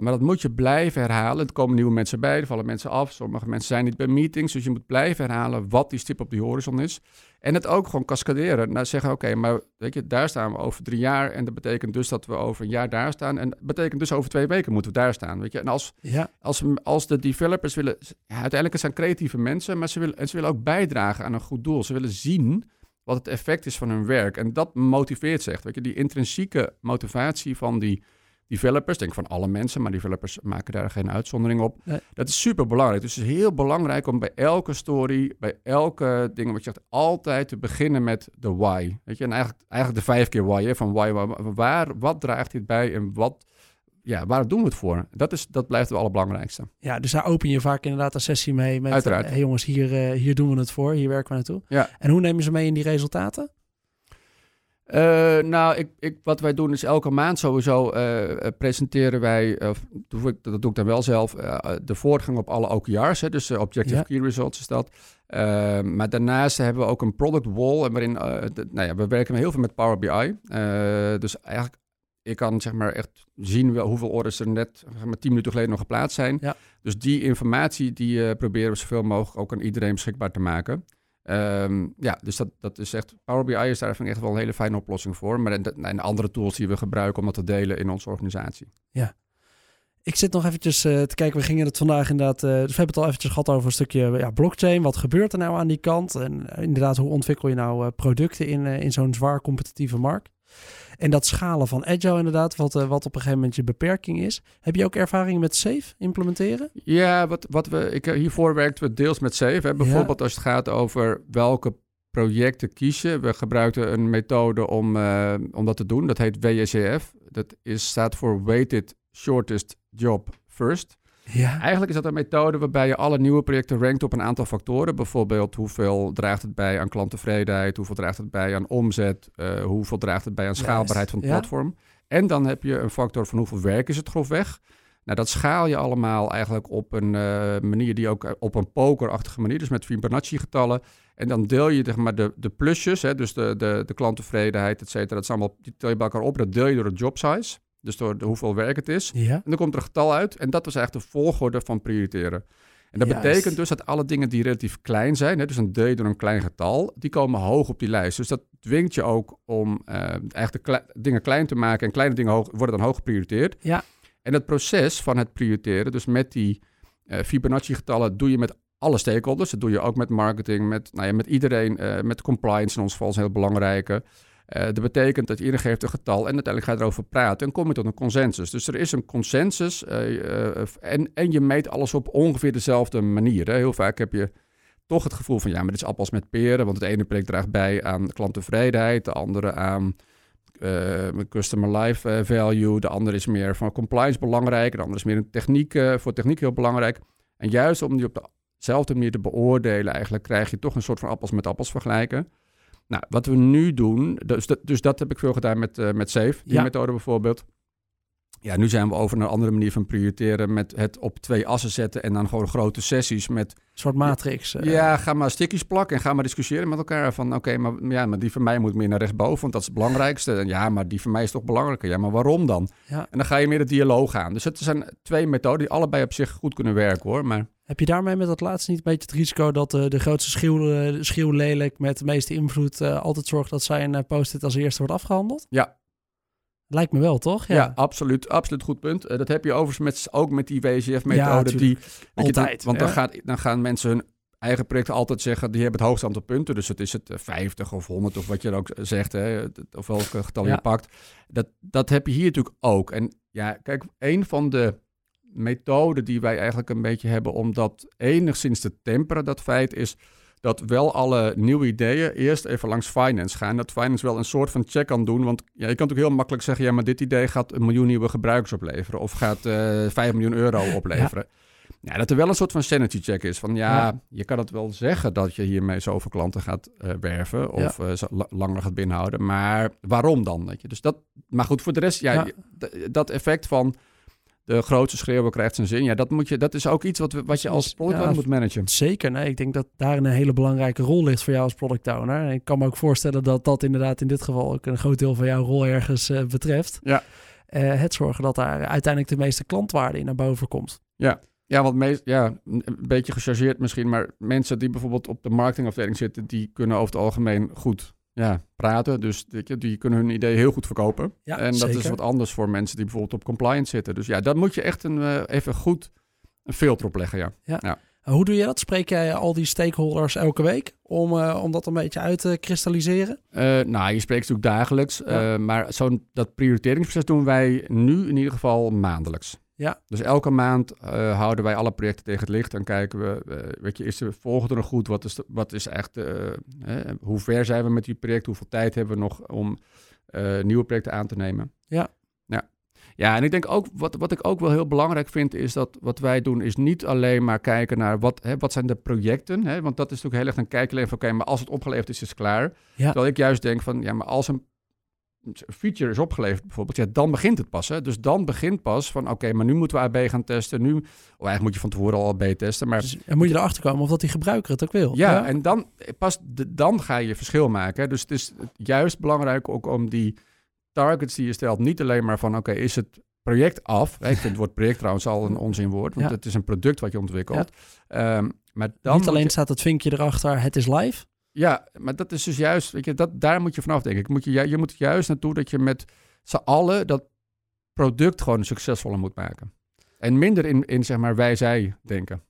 maar dat moet je blijven herhalen. Er komen nieuwe mensen bij, er vallen mensen af. Sommige mensen zijn niet bij meetings. Dus je moet blijven herhalen wat die stip op die horizon is. En het ook gewoon cascaderen. Nou zeggen, oké, maar weet je, daar staan we over drie jaar. En dat betekent dus dat we over een jaar daar staan. En dat betekent dus over twee weken moeten we daar staan. Weet je? En als, ja. als, als de developers willen... Ja, uiteindelijk zijn creatieve mensen, maar ze willen, en ze willen ook bijdragen aan een goed doel. Ze willen zien wat het effect is van hun werk. En dat motiveert ze echt. Weet je? Die intrinsieke motivatie van die developers, denk van alle mensen, maar developers maken daar geen uitzondering op. Dat is super belangrijk. Dus het is heel belangrijk om bij elke story, bij elke ding wat je zegt, altijd te beginnen met de why. Weet je, en eigenlijk, eigenlijk de vijf keer why, hè? van why, waar, waar, wat draagt dit bij en wat, ja, waar doen we het voor? Dat, is, dat blijft het allerbelangrijkste. Ja, dus daar open je vaak inderdaad een sessie mee met, Uiteraard. hey jongens, hier, uh, hier doen we het voor, hier werken we naartoe. Ja. En hoe nemen ze mee in die resultaten? Uh, nou, ik, ik, wat wij doen is elke maand sowieso uh, presenteren wij, ik, dat doe ik dan wel zelf, de voortgang op alle OKR's. Hè, dus Objective ja. Key Results is dat. maar daarnaast hebben we ook een product wall, en waarin, de, nou ja, we werken heel veel met Power BI. dus eigenlijk, ik kan zeg maar echt zien wel hoeveel orders er net zeg maar, tien minuten geleden nog geplaatst zijn. Ja. Dus die informatie, die proberen we zoveel mogelijk ook aan iedereen beschikbaar te maken. Um, ja, dus dat, dat is echt. Power BI is daar vind ik echt wel een hele fijne oplossing voor. Maar en, andere tools die we gebruiken om dat te delen in onze organisatie. Ja. Ik zit nog eventjes uh, te kijken. We gingen het vandaag inderdaad. Uh, dus we hebben het al eventjes gehad over een stukje ja, blockchain. Wat gebeurt er nou aan die kant? En uh, inderdaad, hoe ontwikkel je nou producten in, in zo'n zwaar competitieve markt? En dat schalen van agile inderdaad, wat, uh, wat op een gegeven moment je beperking is. Heb je ook ervaring met Safe implementeren? Ja, wat, wat we, ik, hiervoor werkten we deels met Safe. Hè. Bijvoorbeeld ja. als het gaat over welke projecten kiezen. We gebruikten een methode om, uh, om dat te doen. Dat heet WSJF. Dat is, staat voor Weighted Shortest Job First. Ja. Eigenlijk is dat een methode waarbij je alle nieuwe projecten rankt op een aantal factoren. Bijvoorbeeld hoeveel draagt het bij aan klanttevredenheid, hoeveel draagt het bij aan omzet, uh, hoeveel draagt het bij aan schaalbaarheid van het ja. platform. En dan heb je een factor van hoeveel werk is het grofweg. Nou, dat schaal je allemaal eigenlijk op een uh, manier die ook op een pokerachtige manier, dus met Fibonacci-getallen. En dan deel je zeg maar, de, de plusjes, hè, dus de, de, de klanttevredenheid, et cetera. Dat is allemaal, die tel je bij elkaar op, dat deel je door de job size. Dus door de, hoeveel werk het is. Ja. En dan komt er een getal uit. En dat was eigenlijk de volgorde van prioriteren. En dat Juist. betekent dus dat alle dingen die relatief klein zijn, hè, dus een deel door een klein getal, die komen hoog op die lijst. Dus dat dwingt je ook om uh, eigenlijk de kle dingen klein te maken. En kleine dingen hoog, worden dan hoog geprioriteerd. Ja. En het proces van het prioriteren, dus met die uh, Fibonacci-getallen, doe je met alle stakeholders. Dat doe je ook met marketing, met, nou ja, met iedereen, uh, met compliance in ons geval is een heel belangrijke. Uh, dat betekent dat iedereen geeft een getal en uiteindelijk ga je erover praten en kom je tot een consensus. Dus er is een consensus uh, uh, en, en je meet alles op ongeveer dezelfde manier. Hè. Heel vaak heb je toch het gevoel van ja, maar dit is appels met peren, want het ene project draagt bij aan klanttevredenheid, de andere aan customer life value, de andere is meer van compliance belangrijk, de andere is meer een techniek, voor techniek heel belangrijk. En juist om die op dezelfde manier te beoordelen, eigenlijk krijg je toch een soort van appels met appels vergelijken. Nou, wat we nu doen, dus dat, dus dat heb ik veel gedaan met, uh, met Safe, die Ja. methode bijvoorbeeld. Ja, nu zijn we over naar een andere manier van prioriteren met het op twee assen zetten en dan gewoon grote sessies met... Een soort matrix. eh. Ja, ga maar stickies plakken en ga maar discussiëren met elkaar van oké, maar, ja, maar die van mij moet meer naar rechtsboven, want dat is het belangrijkste. En ja, maar die van mij is toch belangrijker. Ja, maar waarom dan? Ja. En dan ga je meer de dialoog aan. Dus het zijn twee methoden die allebei op zich goed kunnen werken hoor, maar... Heb je daarmee met dat laatste niet een beetje het risico dat uh, de grootste schreeuw, uh, schreeuw lelijk met de meeste invloed uh, altijd zorgt dat zijn post-it als eerste wordt afgehandeld? Ja. Lijkt me wel, toch? Ja, ja absoluut. Absoluut goed punt. Uh, dat heb je overigens met, ook met die WCF-methode. Ja, die altijd. Je, want dan, gaat, dan gaan mensen hun eigen projecten altijd zeggen, die hebben het hoogste aantal punten. Dus het is het 50 of 100 of wat je ook zegt, hè, of welke getal je pakt. Dat, dat heb je hier natuurlijk ook. En ja, kijk, een van de methode die wij eigenlijk een beetje hebben om dat enigszins te temperen, dat feit, is dat wel alle nieuwe ideeën eerst even langs finance gaan. Dat finance wel een soort van check kan doen. Want ja, je kan natuurlijk heel makkelijk zeggen, ja, maar dit idee gaat een miljoen nieuwe gebruikers opleveren. Of gaat uh, 5 miljoen euro opleveren. Ja. ja. dat er wel een soort van sanity check is. Van ja, ja, je kan het wel zeggen dat je hiermee zoveel klanten gaat uh, werven. Of ja. uh, langer gaat binnenhouden. Maar waarom dan? Weet je? Dus dat, maar goed, voor de rest, ja, dat effect van de grootste schreeuwen krijgt zijn zin. Ja, dat, moet je, dat is ook iets wat, wat je als product ja, moet managen. Zeker. Nee, ik denk dat daar een hele belangrijke rol ligt voor jou als product owner. En ik kan me ook voorstellen dat dat inderdaad in dit geval ook een groot deel van jouw rol ergens uh, betreft. Ja. het zorgen dat daar uiteindelijk de meeste klantwaarde in naar boven komt. Ja, ja, want meest, ja, een beetje gechargeerd misschien, maar mensen die bijvoorbeeld op de marketingafdeling zitten, die kunnen over het algemeen goed ja, praten. Dus die kunnen hun idee heel goed verkopen. Ja, en dat is wat anders voor mensen die bijvoorbeeld op compliance zitten. Dus ja, daar moet je echt een, uh, even goed een filter op leggen. Ja. ja. Hoe doe je dat? Spreek jij al die stakeholders elke week om, uh, om dat een beetje uit te kristalliseren? Uh, nou, je spreekt natuurlijk dagelijks. maar zo'n dat prioriteringsproces doen wij nu in ieder geval maandelijks. Ja. Dus elke maand uh, houden wij alle projecten tegen het licht en kijken we, uh, weet je, is de volgende nog goed? Wat is, de, wat is echt, uh, hoe ver zijn we met die project? Hoeveel tijd hebben we nog om nieuwe projecten aan te nemen? Ja. ja. Ja, en ik denk ook, wat, wat ik ook wel heel belangrijk vind, is dat wat wij doen, is niet alleen maar kijken naar wat, hè, wat zijn de projecten. Hè, want dat is natuurlijk heel erg een kijken van, oké, maar als het opgeleverd is, is het klaar. Ja. Terwijl ik juist denk van, ja, maar als een feature is opgeleverd bijvoorbeeld, ja, dan begint het pas. Hè? Dus dan begint pas van, oké, maar nu moeten we AB gaan testen. Nu, of eigenlijk moet je van tevoren al AB testen. Maar dus, en moet je erachter komen of dat die gebruiker het ook wil. Ja, en dan pas de, dan ga je verschil maken. Hè? Dus het is juist belangrijk ook om die targets die je stelt, niet alleen maar van, oké, is het project af? Ik vind het woord project trouwens al een onzinwoord, want het is een product wat je ontwikkelt. Ja. Um, maar dan niet alleen staat het vinkje erachter, het is live. Ja, maar dat is dus juist, weet je, dat, daar moet je vanaf denken. Moet je, je moet juist naartoe dat je met z'n allen dat product gewoon succesvoller moet maken. En minder in, in zeg maar, wij-zij denken.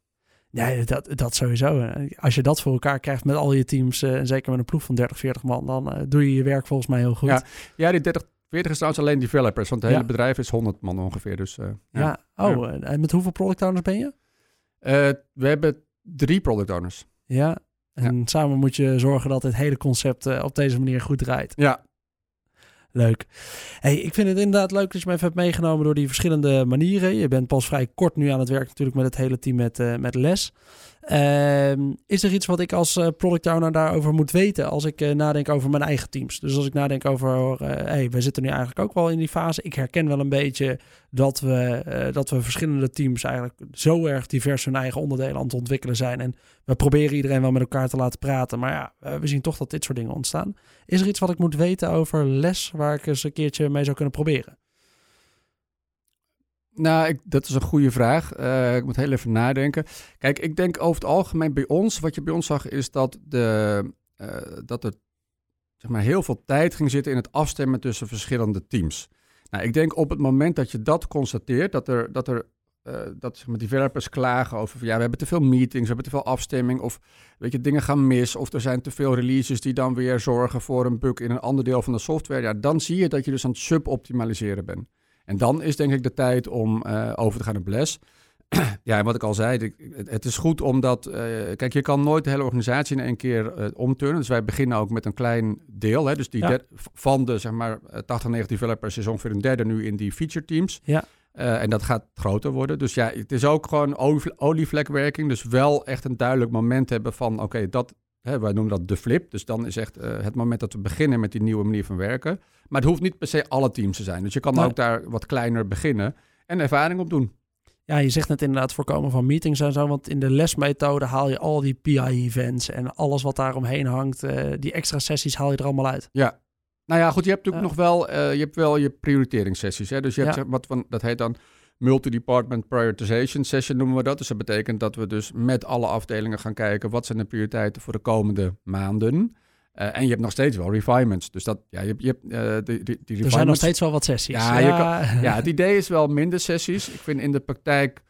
Ja, dat, dat sowieso. Als je dat voor elkaar krijgt met al je teams, uh, zeker met een ploeg van 30, 40 man, dan uh, doe je je werk volgens mij heel goed. Ja, ja die 30, 40 is trouwens alleen developers, want het hele bedrijf is 100 man ongeveer. Dus, uh, ja. ja. oh, en met hoeveel product owners ben je? we hebben drie product owners. Ja, en samen moet je zorgen dat het hele concept uh, op deze manier goed draait. Ja. Leuk. Hey, ik vind het inderdaad leuk dat je me even hebt meegenomen door die verschillende manieren. Je bent pas vrij kort nu aan het werk natuurlijk met het hele team met, uh, met les. Ehm, is er iets wat ik als uh, product owner daarover moet weten als ik uh, nadenk over mijn eigen teams? Dus als ik nadenk over, uh, hey, we zitten nu eigenlijk ook wel in die fase. Ik herken wel een beetje dat we, dat we verschillende teams eigenlijk zo erg divers hun eigen onderdelen aan het ontwikkelen zijn. En we proberen iedereen wel met elkaar te laten praten. Maar ja, we zien toch dat dit soort dingen ontstaan. Is er iets wat ik moet weten over les waar ik eens een keertje mee zou kunnen proberen? Nou, ik, dat is een goede vraag. Uh, ik moet heel even nadenken. Kijk, ik denk over het algemeen bij ons, wat je bij ons zag, is dat, de, uh, dat er zeg maar, heel veel tijd ging zitten in het afstemmen tussen verschillende teams. Nou, ik denk op het moment dat je dat constateert, dat er, dat er uh, dat zeg maar, developers klagen over, ja, we hebben te veel meetings, we hebben te veel afstemming, of weet je, dingen gaan mis, of er zijn te veel releases die dan weer zorgen voor een bug in een ander deel van de software. Ja, dan zie je dat je dus aan het suboptimaliseren bent. En dan is denk ik de tijd om uh, over te gaan op les. ja, en wat ik al zei, het is goed omdat... Uh, kijk, je kan nooit de hele organisatie in één keer uh, omturnen. Dus wij beginnen ook met een klein deel. Hè? Dus die ja. van de, zeg maar, 80, 90 developers is ongeveer een derde nu in die feature teams. Ja. Uh, en dat gaat groter worden. Dus ja, het is ook gewoon olievlekwerking. Dus wel echt een duidelijk moment hebben van... oké, okay, dat Hè, wij noemen dat de flip. Dus dan is echt uh, het moment dat we beginnen met die nieuwe manier van werken. Maar het hoeft niet per se alle teams te zijn. Dus je kan ook daar wat kleiner beginnen en ervaring op doen. Ja, je zegt net inderdaad voorkomen van meetings en zo. Want in de lesmethode haal je al die PI-events en alles wat daar omheen hangt. Uh, die extra sessies haal je er allemaal uit. Ja. Nou ja, goed, je hebt natuurlijk nog wel, uh, je hebt wel je prioriteringssessies. Hè? Dus je hebt ja. wat van, dat heet dan multi-department prioritization session noemen we dat. Dus dat betekent dat we dus met alle afdelingen gaan kijken wat zijn de prioriteiten voor de komende maanden. Uh, en je hebt nog steeds wel refinements. Dus dat, ja, je, je hebt uh, die, die, die Er zijn nog steeds wel wat sessies. Ja, ja. Kan, ja, het idee is wel minder sessies. Ik vind in de praktijk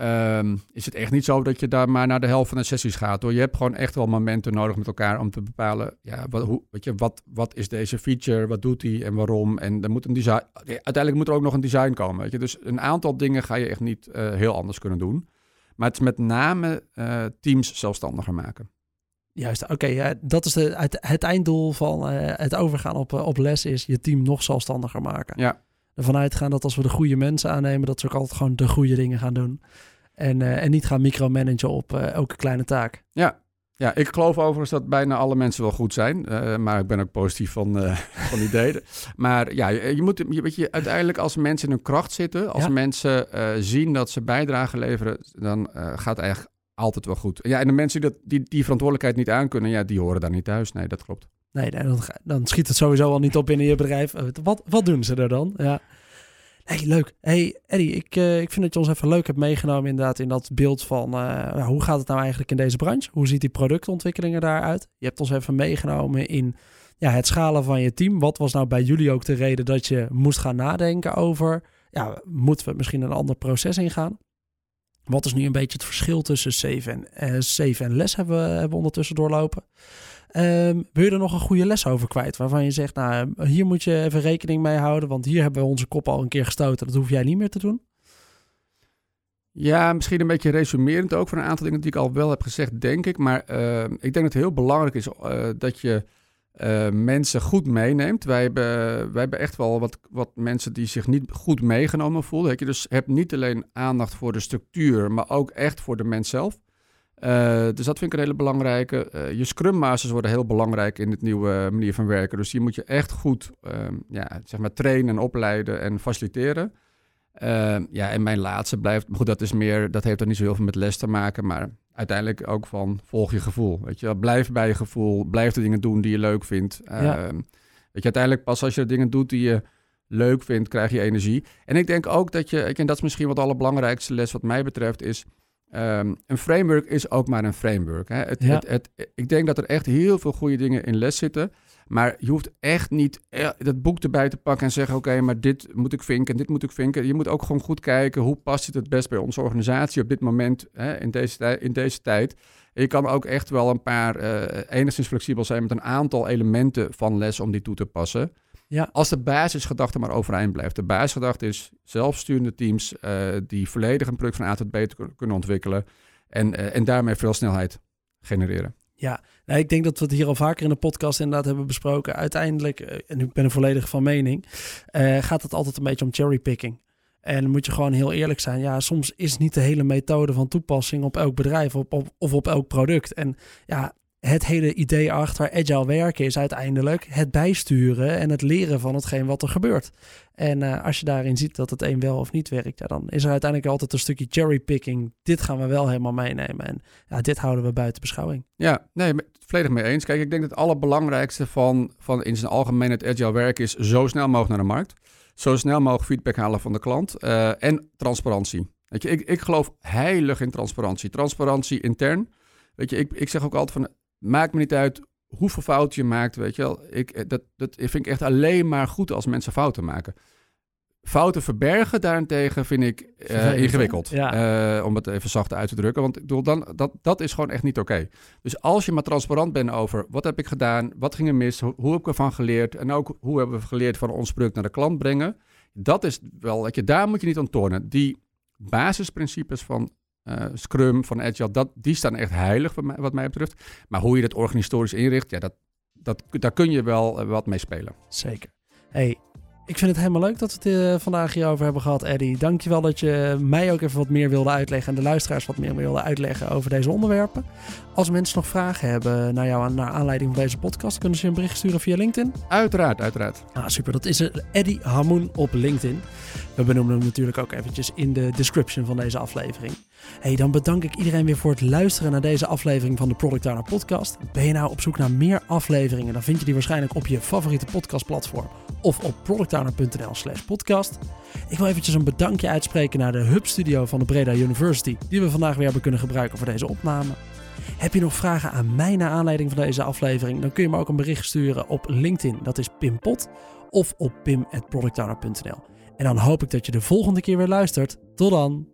Um, is het echt niet zo dat je daar maar naar de helft van de sessies gaat. Hoor. Je hebt gewoon echt wel momenten nodig met elkaar om te bepalen, ja, wat, hoe, weet je, wat, wat is deze feature, wat doet die en waarom. En er moet een design, uiteindelijk moet er ook nog een design komen. Weet je. Dus een aantal dingen ga je echt niet uh, heel anders kunnen doen. Maar het is met name uh, teams zelfstandiger maken. Juist, oké. Okay, ja, dat is de, het, het einddoel van uh, het overgaan op, op les is je team nog zelfstandiger maken. Ja, ervan uitgaan dat als we de goede mensen aannemen, dat ze ook altijd gewoon de goede dingen gaan doen. En, uh, en niet gaan micromanagen op uh, elke kleine taak. Ja. ja, ik geloof overigens dat bijna alle mensen wel goed zijn. Uh, maar ik ben ook positief van, van ideeën. Maar ja, je moet, je, weet je, uiteindelijk als mensen in hun kracht zitten, als ja. mensen zien dat ze bijdrage leveren, dan gaat het eigenlijk altijd wel goed. Ja, en de mensen die dat, die, die verantwoordelijkheid niet aankunnen, ja, die horen daar niet thuis. Nee, dat klopt. Nee, dan, dan schiet het sowieso al niet op binnen je bedrijf. Wat, wat doen ze er dan? Ja. Leuk. Hey, Eddie, ik, uh, ik vind dat je ons even leuk hebt meegenomen inderdaad in dat beeld van uh, hoe gaat het nou eigenlijk in deze branche? Hoe ziet die productontwikkeling er daaruit? Je hebt ons even meegenomen in ja, het schalen van je team. Wat was nou bij jullie ook de reden dat je moest gaan nadenken over, ja, moeten we misschien een ander proces ingaan? Wat is nu een beetje het verschil tussen save en, uh, en les hebben we ondertussen doorlopen? Um, wil je er nog een goede les over kwijt? Waarvan je zegt, nou, hier moet je even rekening mee houden, want hier hebben we onze kop al een keer gestoten. Dat hoef jij niet meer te doen. Ja, misschien een beetje resumerend ook voor een aantal dingen die ik al wel heb gezegd, denk ik. Maar uh, ik denk dat het heel belangrijk is uh, dat je uh, mensen goed meeneemt. Wij hebben, wij hebben echt wel wat, wat mensen die zich niet goed meegenomen je dus hebt niet alleen aandacht voor de structuur, maar ook echt voor de mens zelf. Uh, dus dat vind ik een hele belangrijke. Uh, je Scrum Masters worden heel belangrijk in het nieuwe manier van werken. Dus die moet je echt goed uh, ja, zeg maar trainen en opleiden en faciliteren. Ehm, ja, en mijn laatste blijft, goed, dat is meer, dat heeft er niet zo heel veel met les te maken, maar uiteindelijk ook van volg je gevoel. Weet je, blijf bij je gevoel, blijf de dingen doen die je leuk vindt. Ja. Ehm, weet je, uiteindelijk pas als je de dingen doet die je leuk vindt, krijg je energie. En ik denk ook dat je, en dat is misschien wat de allerbelangrijkste les wat mij betreft, is Um, een framework is ook maar een framework. Hè. Het, het, het, ik denk dat er echt heel veel goede dingen in les zitten. Maar je hoeft echt niet eh, dat boek erbij te pakken en zeggen: Oké, maar dit moet ik vinken, dit moet ik vinken. Je moet ook gewoon goed kijken hoe past het het best bij onze organisatie op dit moment, hè, in, deze in deze tijd. En je kan ook echt wel een paar uh, enigszins flexibel zijn met een aantal elementen van les om die toe te passen. Ja. Als de basisgedachte maar overeind blijft. De basisgedachte is zelfsturende teams uh, die volledig een product van A tot B kunnen ontwikkelen. En, uh, en daarmee veel snelheid genereren. Ja, nou, ik denk dat we het hier al vaker in de podcast inderdaad hebben besproken. Uiteindelijk, uh, en ik ben er volledig van mening, gaat het altijd een beetje om cherrypicking. En moet je gewoon heel eerlijk zijn. Ja, soms is niet de hele methode van toepassing op elk bedrijf op, op, of op elk product. En ja, het hele idee achter agile werken is uiteindelijk het bijsturen en het leren van hetgeen wat er gebeurt. En uh, als je daarin ziet dat het een wel of niet werkt, dan is er uiteindelijk altijd een stukje cherrypicking. Dit gaan we wel helemaal meenemen. En ja, dit houden we buiten beschouwing. Ja, nee, volledig mee eens. Kijk, ik denk dat het allerbelangrijkste van, van in zijn algemeen het agile werken is zo snel mogelijk naar de markt. Zo snel mogelijk feedback halen van de klant. Uh, en transparantie. Weet je, ik, ik geloof heilig in transparantie. Transparantie intern. Weet je, ik, ik zeg ook altijd van maakt me niet uit hoeveel fouten je maakt, weet je wel. Ik, eh, dat, dat vind ik echt alleen maar goed als mensen fouten maken. Fouten verbergen daarentegen vind ik uh, ingewikkeld. Ja. Uh, om het even zacht uit te drukken. Want ik bedoel, dan, dat, dat is gewoon echt niet oké. Dus als je maar transparant bent over wat heb ik gedaan, wat ging er mis, hoe, hoe heb ik ervan geleerd en ook hoe hebben we geleerd van ons product naar de klant brengen. Dat is wel, dat je, daar moet je niet aan tornen. Die basisprincipes van uh, Scrum, van Agile, dat, die staan echt heilig wat mij, wat mij betreft. Maar hoe je dat organisatorisch inricht, ja, dat, dat, daar kun je wel uh, wat mee spelen. Zeker. Hey, ik vind het helemaal leuk dat we het uh, vandaag hierover hebben gehad, Eddie. Dankjewel dat je mij ook even wat meer wilde uitleggen en de luisteraars wat meer wilde uitleggen over deze onderwerpen. Als mensen nog vragen hebben naar jou naar aanleiding van deze podcast, kunnen ze je een bericht sturen via LinkedIn? Uiteraard, uiteraard. Ah, super. Dat is Eddie Hamoen op LinkedIn. We benoemen hem natuurlijk ook eventjes in de description van deze aflevering. Hey, dan bedank ik iedereen weer voor het luisteren naar deze aflevering van de Product Owner Podcast. Ben je nou op zoek naar meer afleveringen, dan vind je die waarschijnlijk op je favoriete podcastplatform of op productowner.nl slash podcast. Ik wil eventjes een bedankje uitspreken naar de Hub Studio van de Breda University, die we vandaag weer hebben kunnen gebruiken voor deze opname. Heb je nog vragen aan mij naar aanleiding van deze aflevering? Dan kun je me ook een bericht sturen op LinkedIn, dat is Pim Pot, of op pim.productowner.nl. En dan hoop ik dat je de volgende keer weer luistert. Tot dan!